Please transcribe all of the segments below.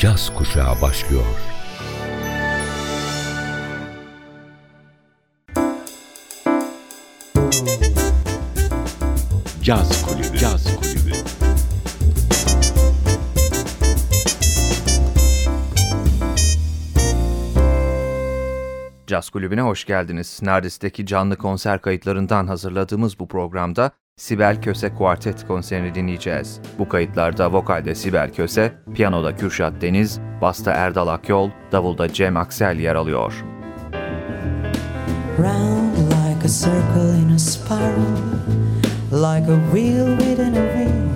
caz kuşağı başlıyor. Caz Kulübü. Caz Caz Kulübü'ne hoş geldiniz. Nardis'teki canlı konser kayıtlarından hazırladığımız bu programda Sibel Köse Kuartet konserini dinleyeceğiz. Bu kayıtlarda vokalde Sibel Köse, piyanoda Kürşat Deniz, basta Erdal Akyol, davulda Cem Aksel yer alıyor. Round like a circle in a spiral, like a wheel within a wheel,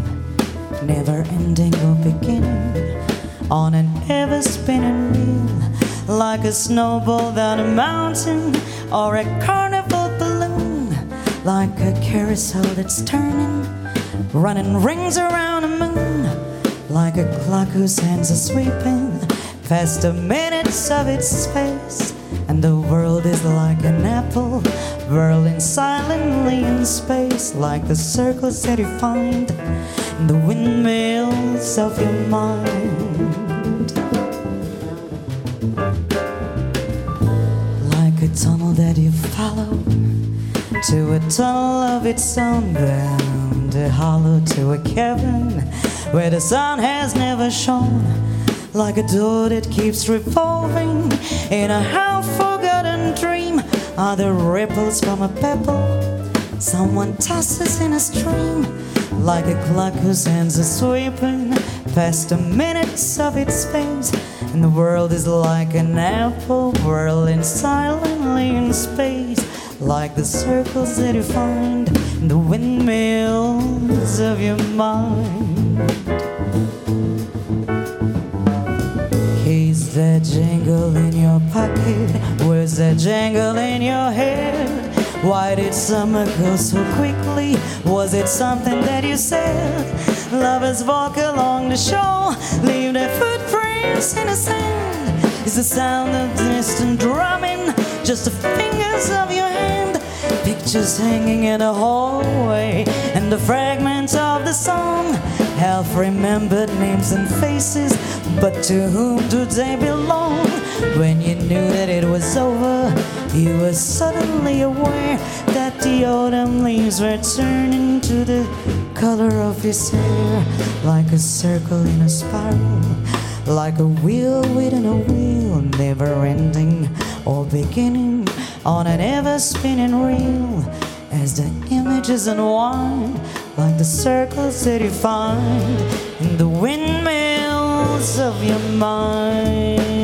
never ending or beginning, on an ever spinning wheel, like a snowball down a mountain or a carnival balloon, like a carousel that's turning, running rings around the moon, like a clock whose hands are sweeping past the minutes of its space. And the world is like an apple whirling silently in space, like the circles that you find in the windmills of your mind. Tunnel that you follow to a tunnel of its own, bound a hollow to a cavern where the sun has never shone like a door that keeps revolving in a half forgotten dream. Are the ripples from a pebble? Someone tosses in a stream like a clock whose hands are sweeping past the minutes of its space and the world is like an apple whirling in space like the circles that you find in the windmills of your mind Keys that jingle in your pocket, words that jingle in your head. Why did summer go so quickly? Was it something that you said? Lovers walk along the shore, leave their footprints in the sand. Is the sound of distant drumming just the fingers of your hand? Pictures hanging in the hallway and the fragments of the song. Half remembered names and faces, but to whom do they belong? When you knew that it was over, you were suddenly aware that the autumn leaves were turning to the color of his hair, like a circle in a spiral, like a wheel within a wheel, never ending or beginning on an ever spinning reel as the images unwind like the circles that you find in the windmills of your mind.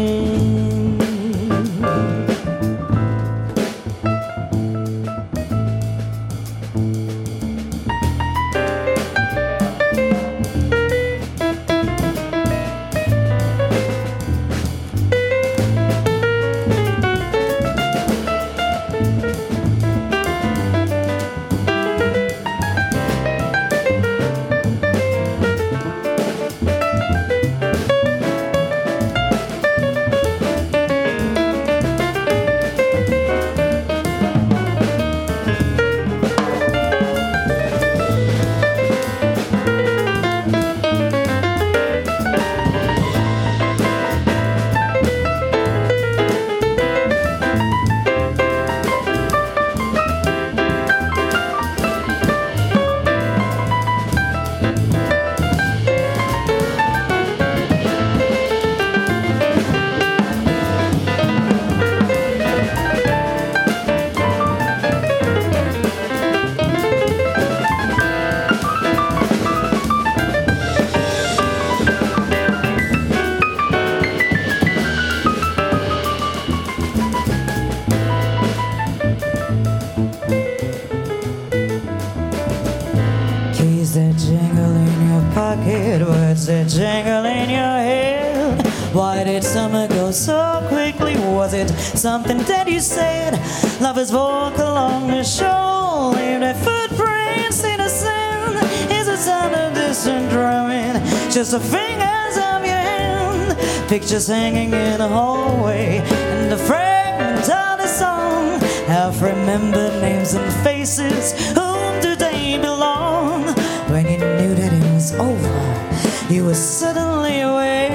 Something that you said? Lovers walk along the shore, leave their footprints in the sand. Is it sound of distant drumming? Just the fingers of your hand. Pictures hanging in the hallway, and the fragments of the song. Half remembered names and faces. Whom do they belong? When you knew that it was over, you were suddenly aware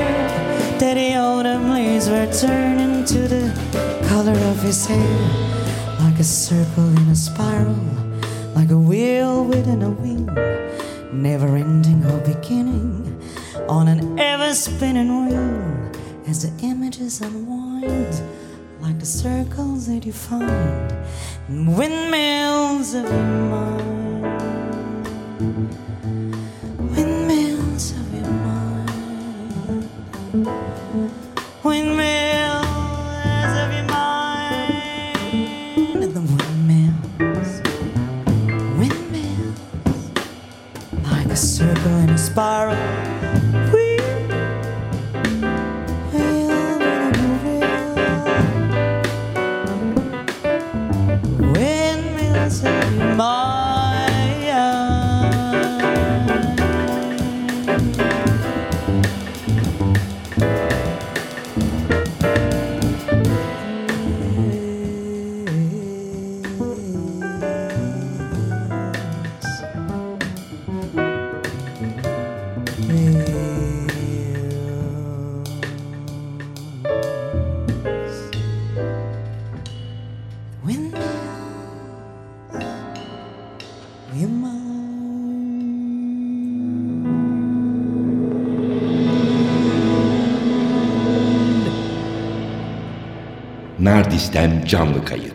that the autumn leaves were turning to the color of his hair, like a circle in a spiral, like a wheel within a wheel, never ending or beginning, on an ever spinning wheel, as the images unwind, like the circles that you find in windmills of your mind. Windmills of your mind. Windmills spiral. Nardis'ten canlı kayıt.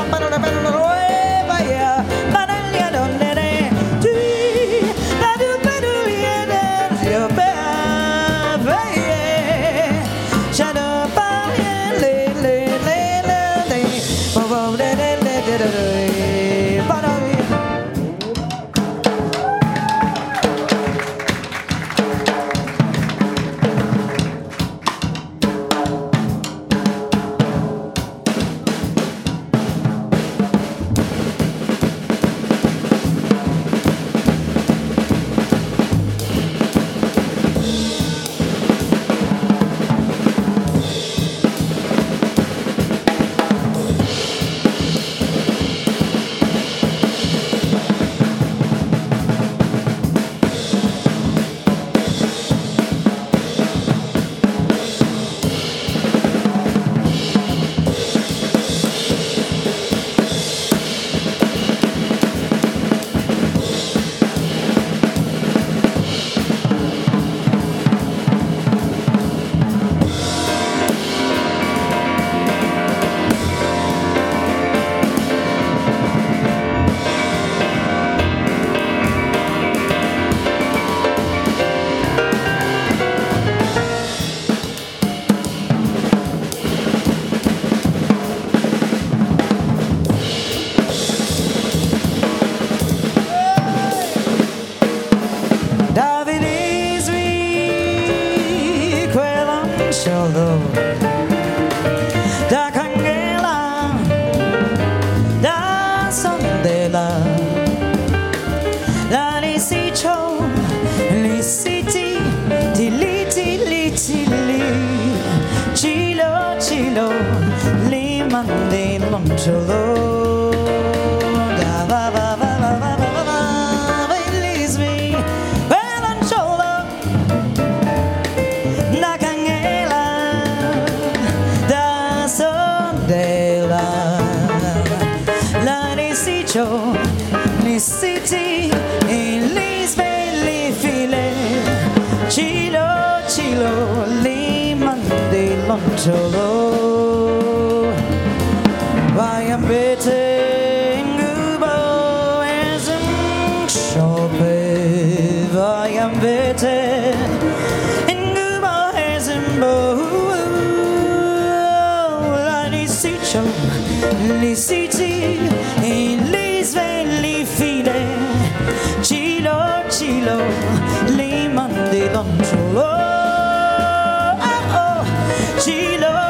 ba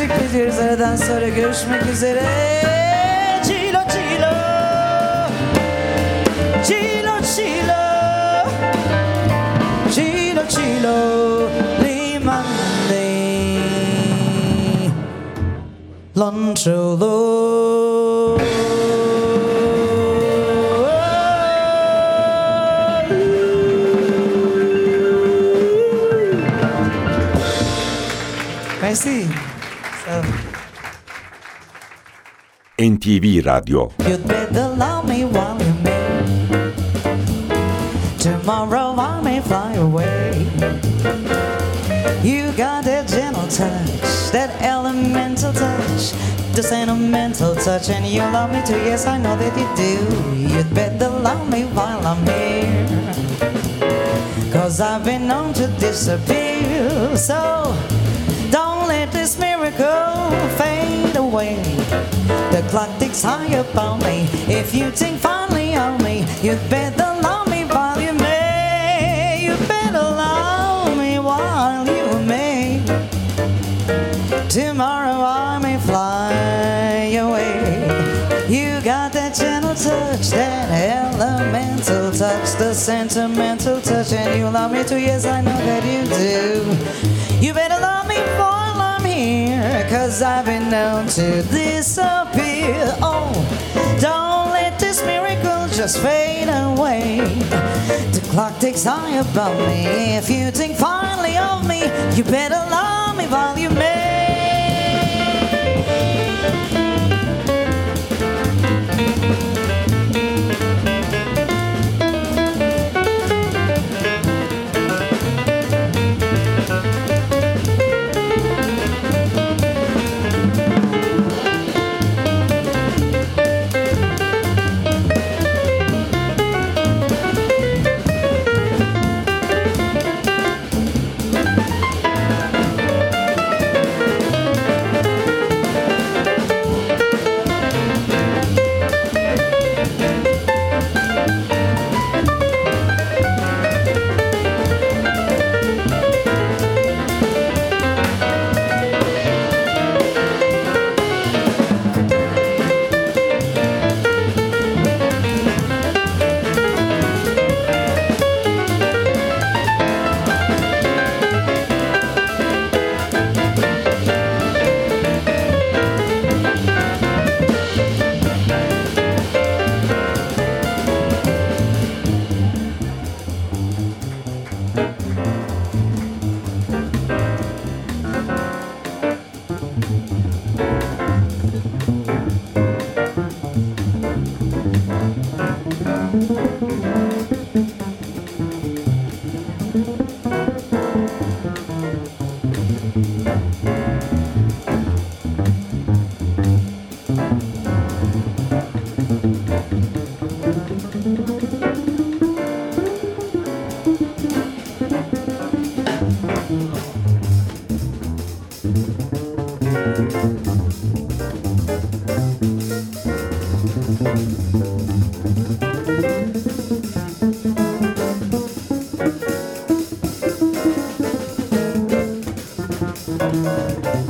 teşekkür ediyoruz. Aradan sonra görüşmek üzere. Çilo çilo. Çilo çilo. Çilo çilo. Limande. Lunch alone. Radyo You'd better love me while you may. Tomorrow I may fly away. You got that gentle touch, that elemental touch, the sentimental touch, and you love me too. Yes, I know that you do. You'd better love me while I'm here. Cause I've been known to disappear. So don't let this miracle fade away. The clock ticks high upon me. If you think fondly of me, you'd better love me while you may. You better love me while you may. Tomorrow I may fly away. You got that gentle touch, that elemental touch, the sentimental touch, and you love me too. Yes, I know that you do. Cause I've been known to disappear. Oh, don't let this miracle just fade away. The clock ticks high above me. If you think finally of me, you better love me while you may. So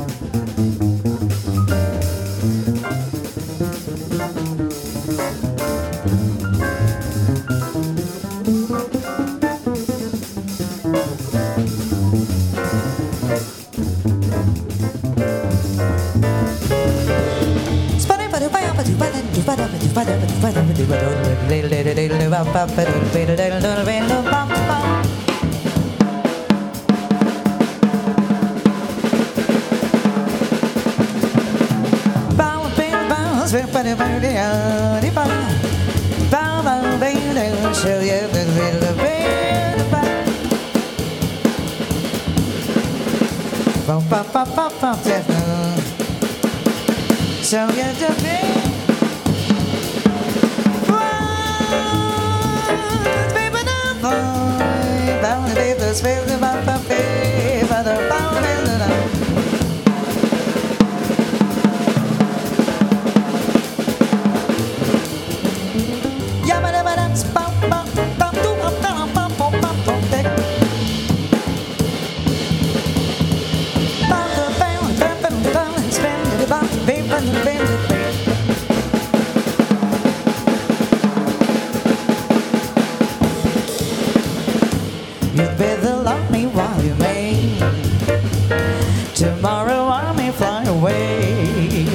Tomorrow I may fly away.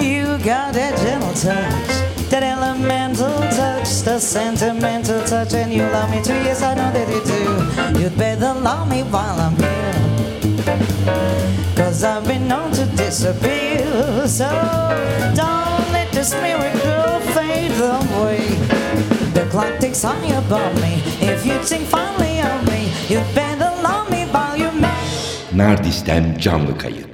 You got that gentle touch, that elemental touch, the sentimental touch, and you love me too. Yes, I know that you do. You'd better love me while I'm here. Cause I've been known to disappear. So don't let this miracle fade away. The clock ticks high above me. If you think fondly of me, you'd better. Nardis'ten canlı kayıt.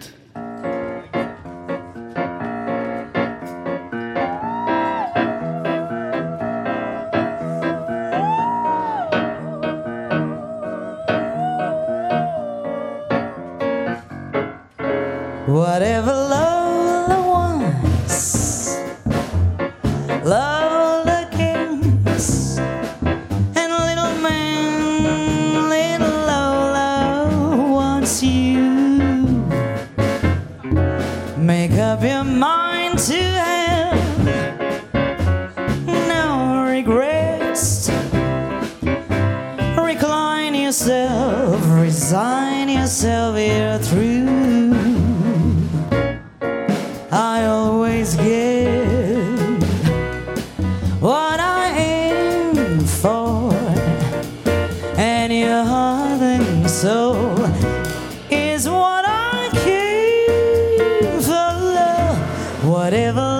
whatever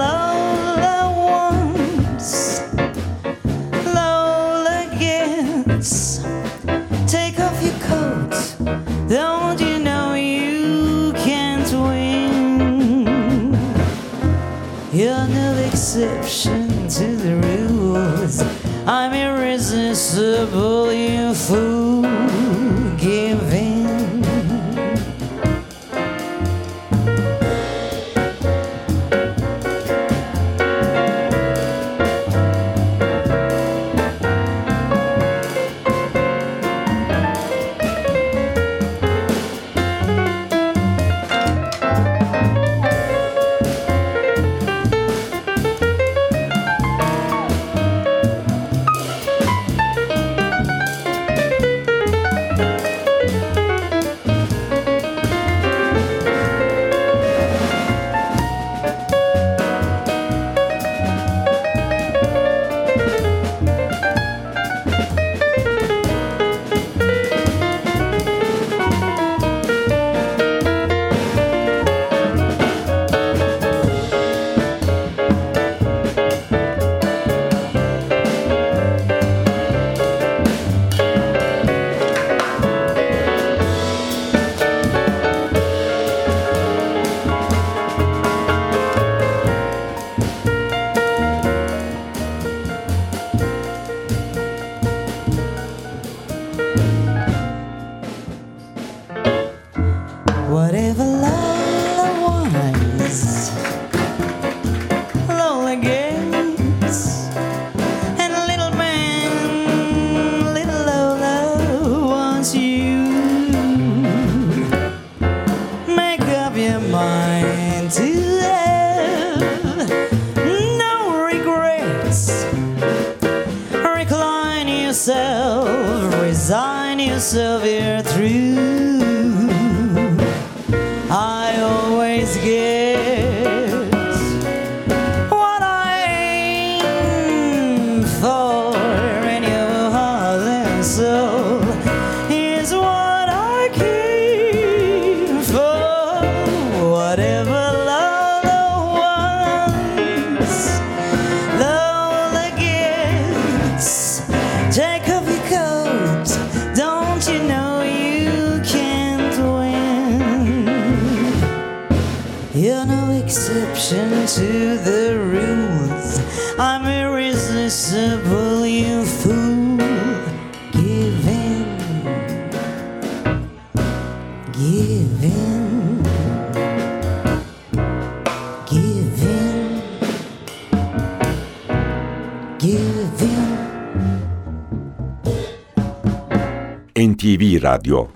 NTV Radyo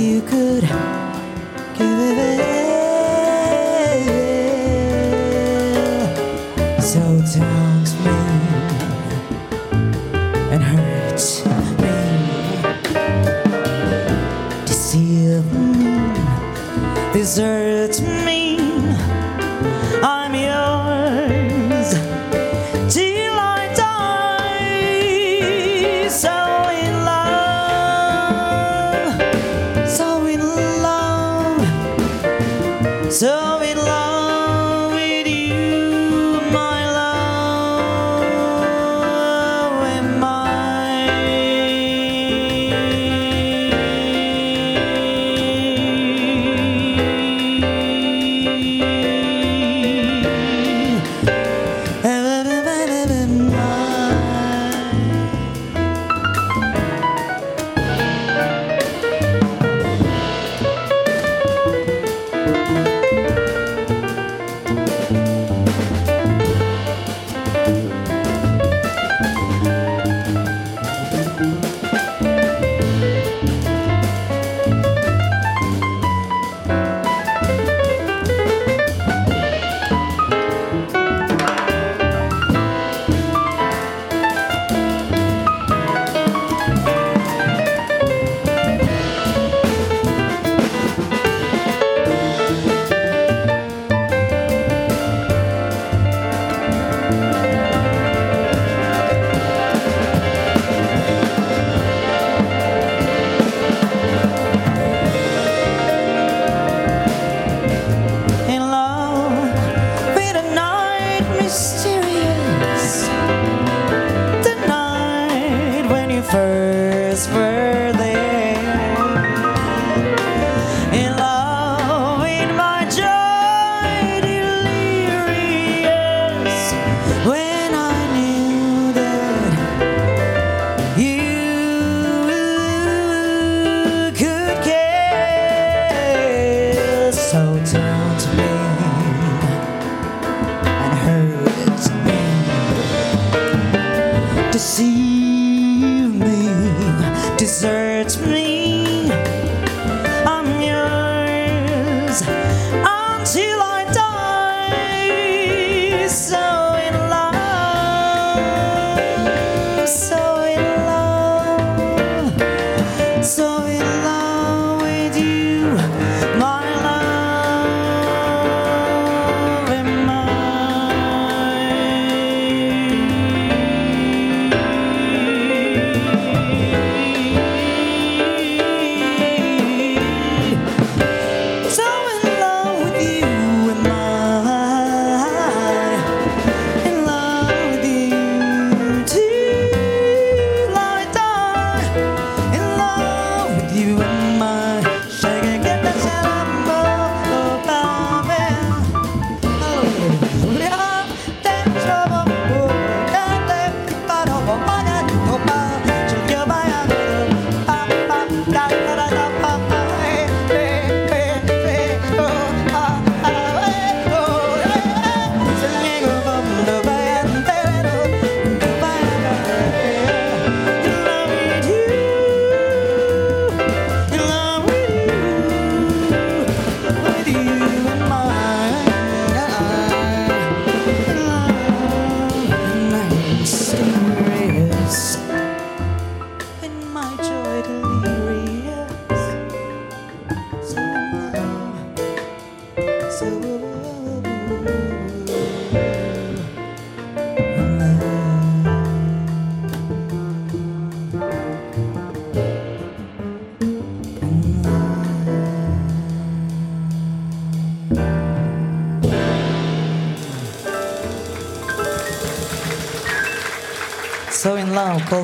you could give it.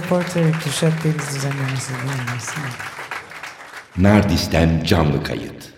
Porter, Kürşat Deniz düzenlemesi. Nardis'ten canlı kayıt.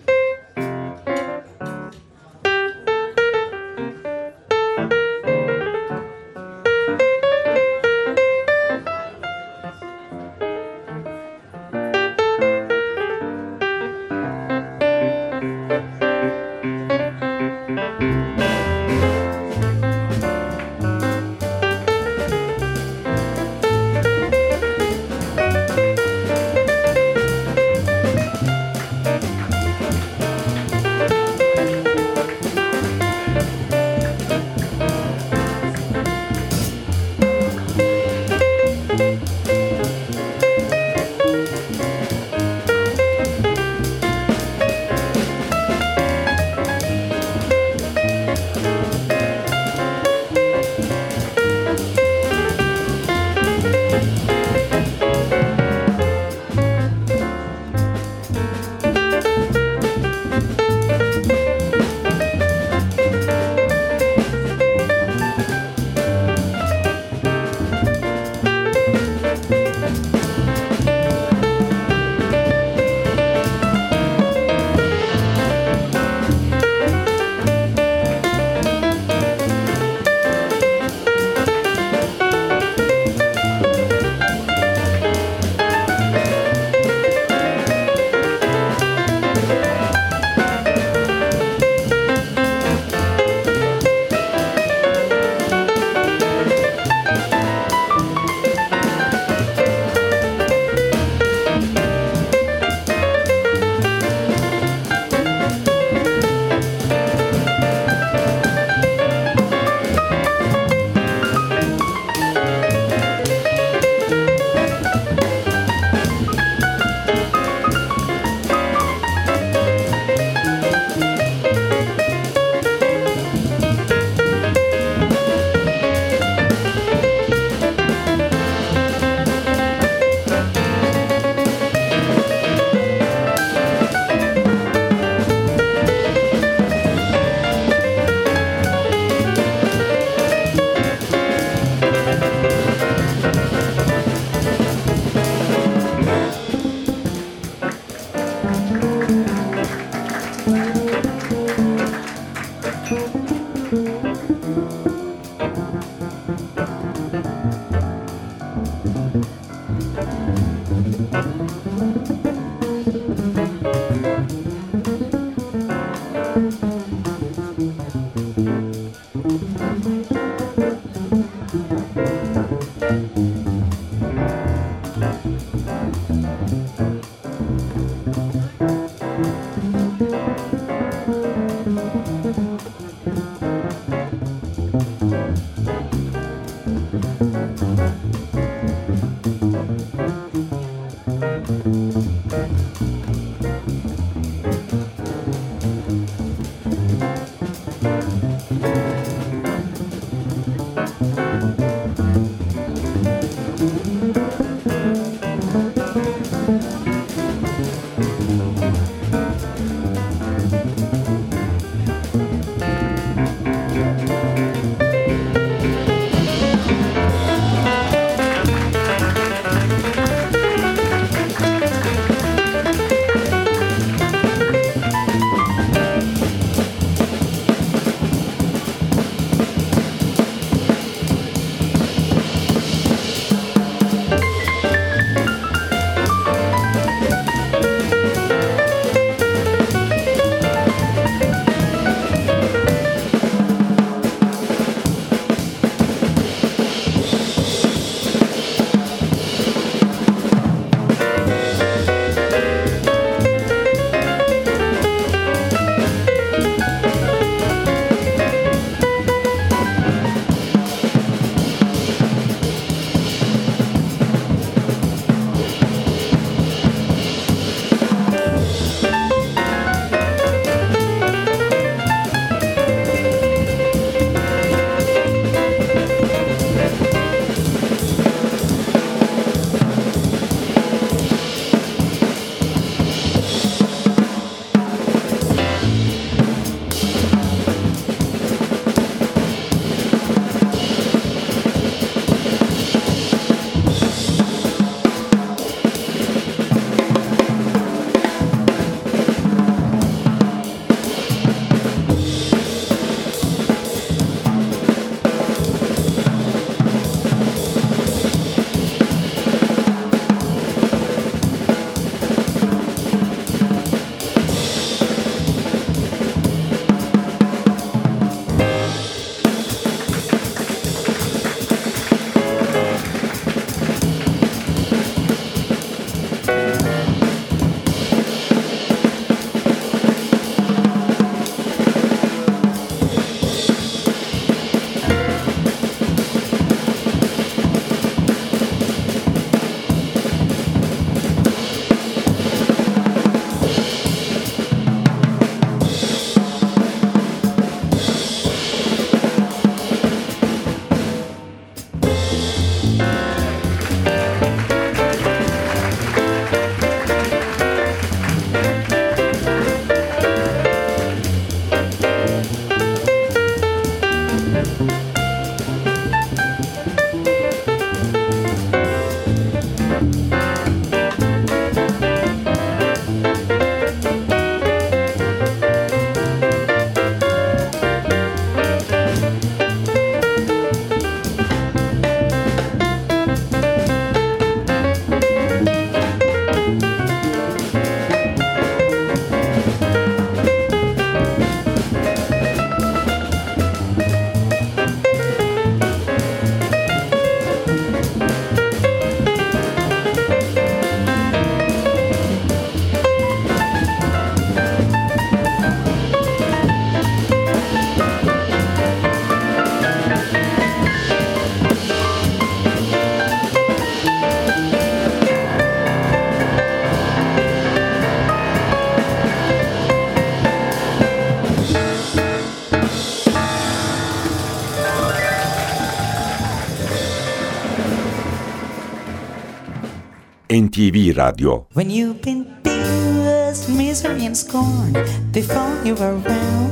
When you've been abused, misery and scorn before you were around.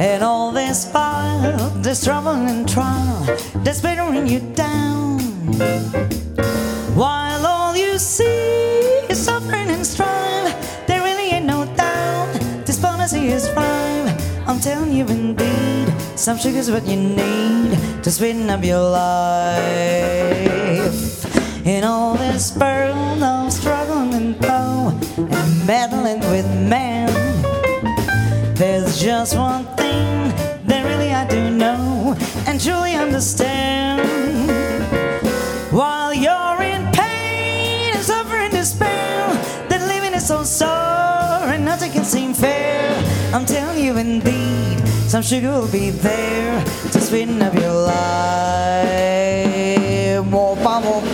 And all this while, this trouble and trial, that's bearing you down. While all you see is suffering and strife, there really ain't no doubt this policy is right. I'm telling you indeed, some sugar's what you need to sweeten up your life. In all this world of struggle and oh, woe and meddling with man, there's just one thing that really I do know and truly understand. While you're in pain and suffering despair, that living is so sore and nothing can seem fair. I'm telling you indeed, some sugar will be there to sweeten up your life. Mo- ba- mo- bo- bo-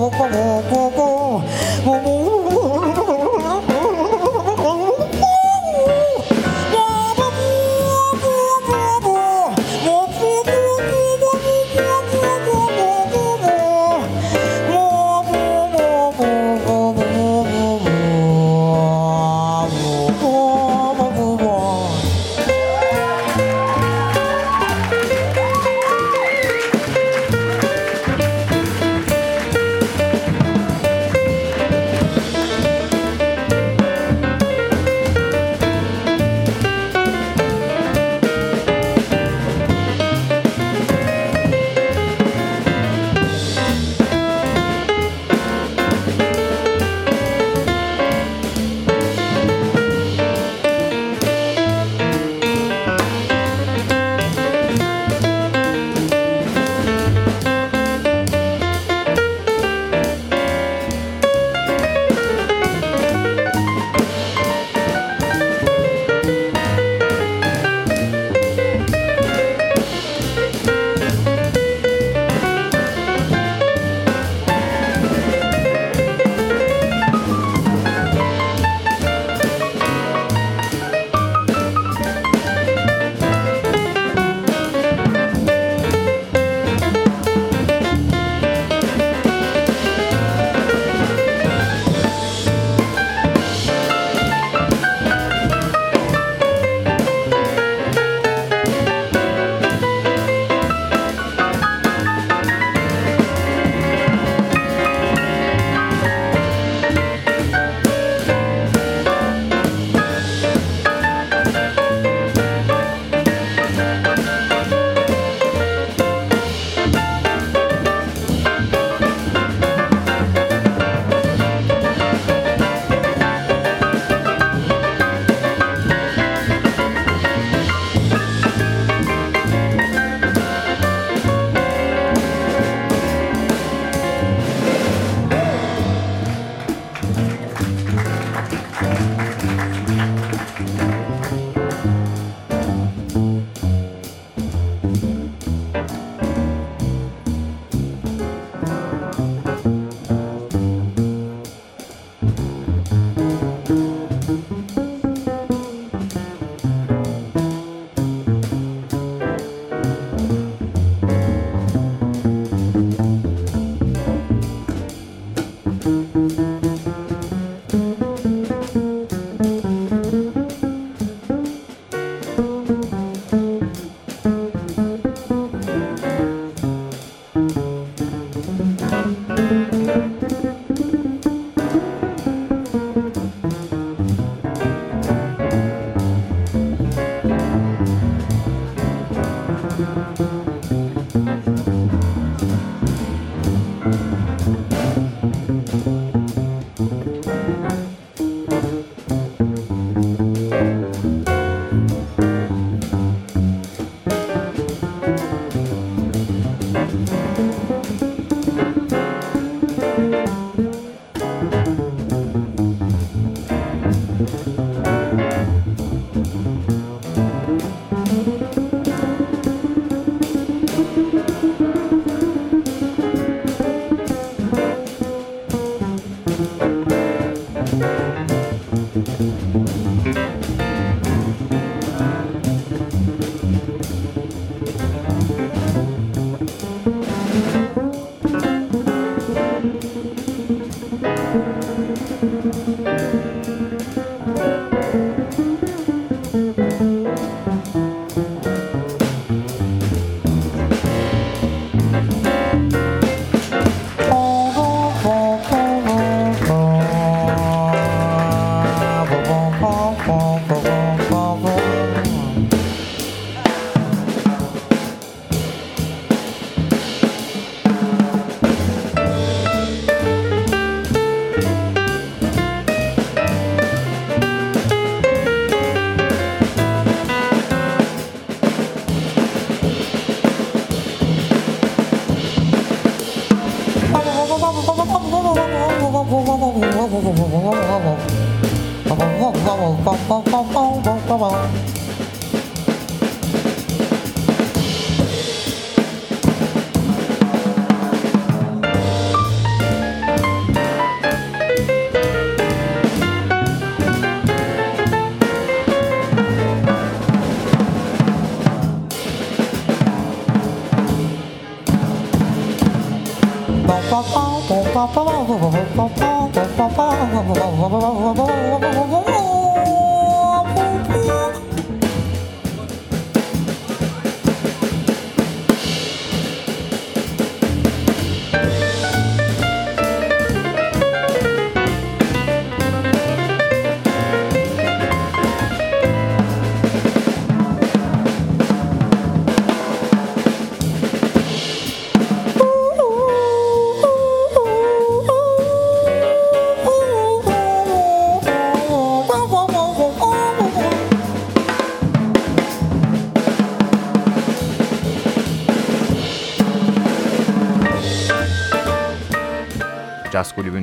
ここもこも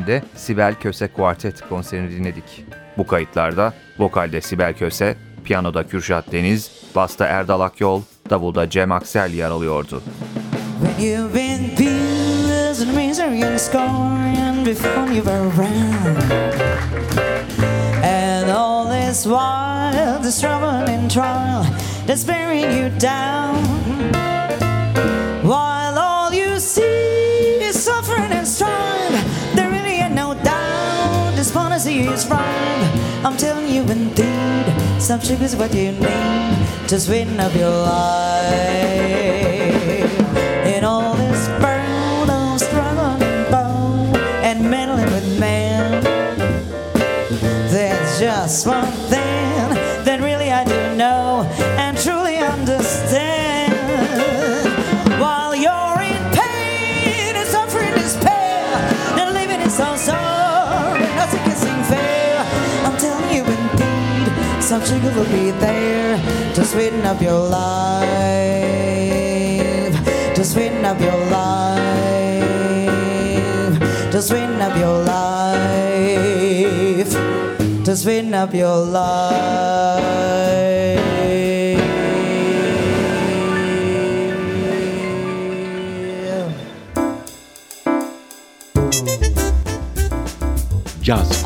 Caz Kulübü'nde Sibel Köse Kuartet konserini dinledik. Bu kayıtlarda vokalde Sibel Köse, piyanoda Kürşat Deniz, basta Erdal Akyol, davulda Cem Aksel yer alıyordu. This while the struggle and trial that's you down is right I'm telling you indeed Some sugar's what you need To sweeten up your life Some sugar will be there. To sweeten up your life. To sweeten up your life. To sweeten up your life. To sweeten up your life. Kulübü.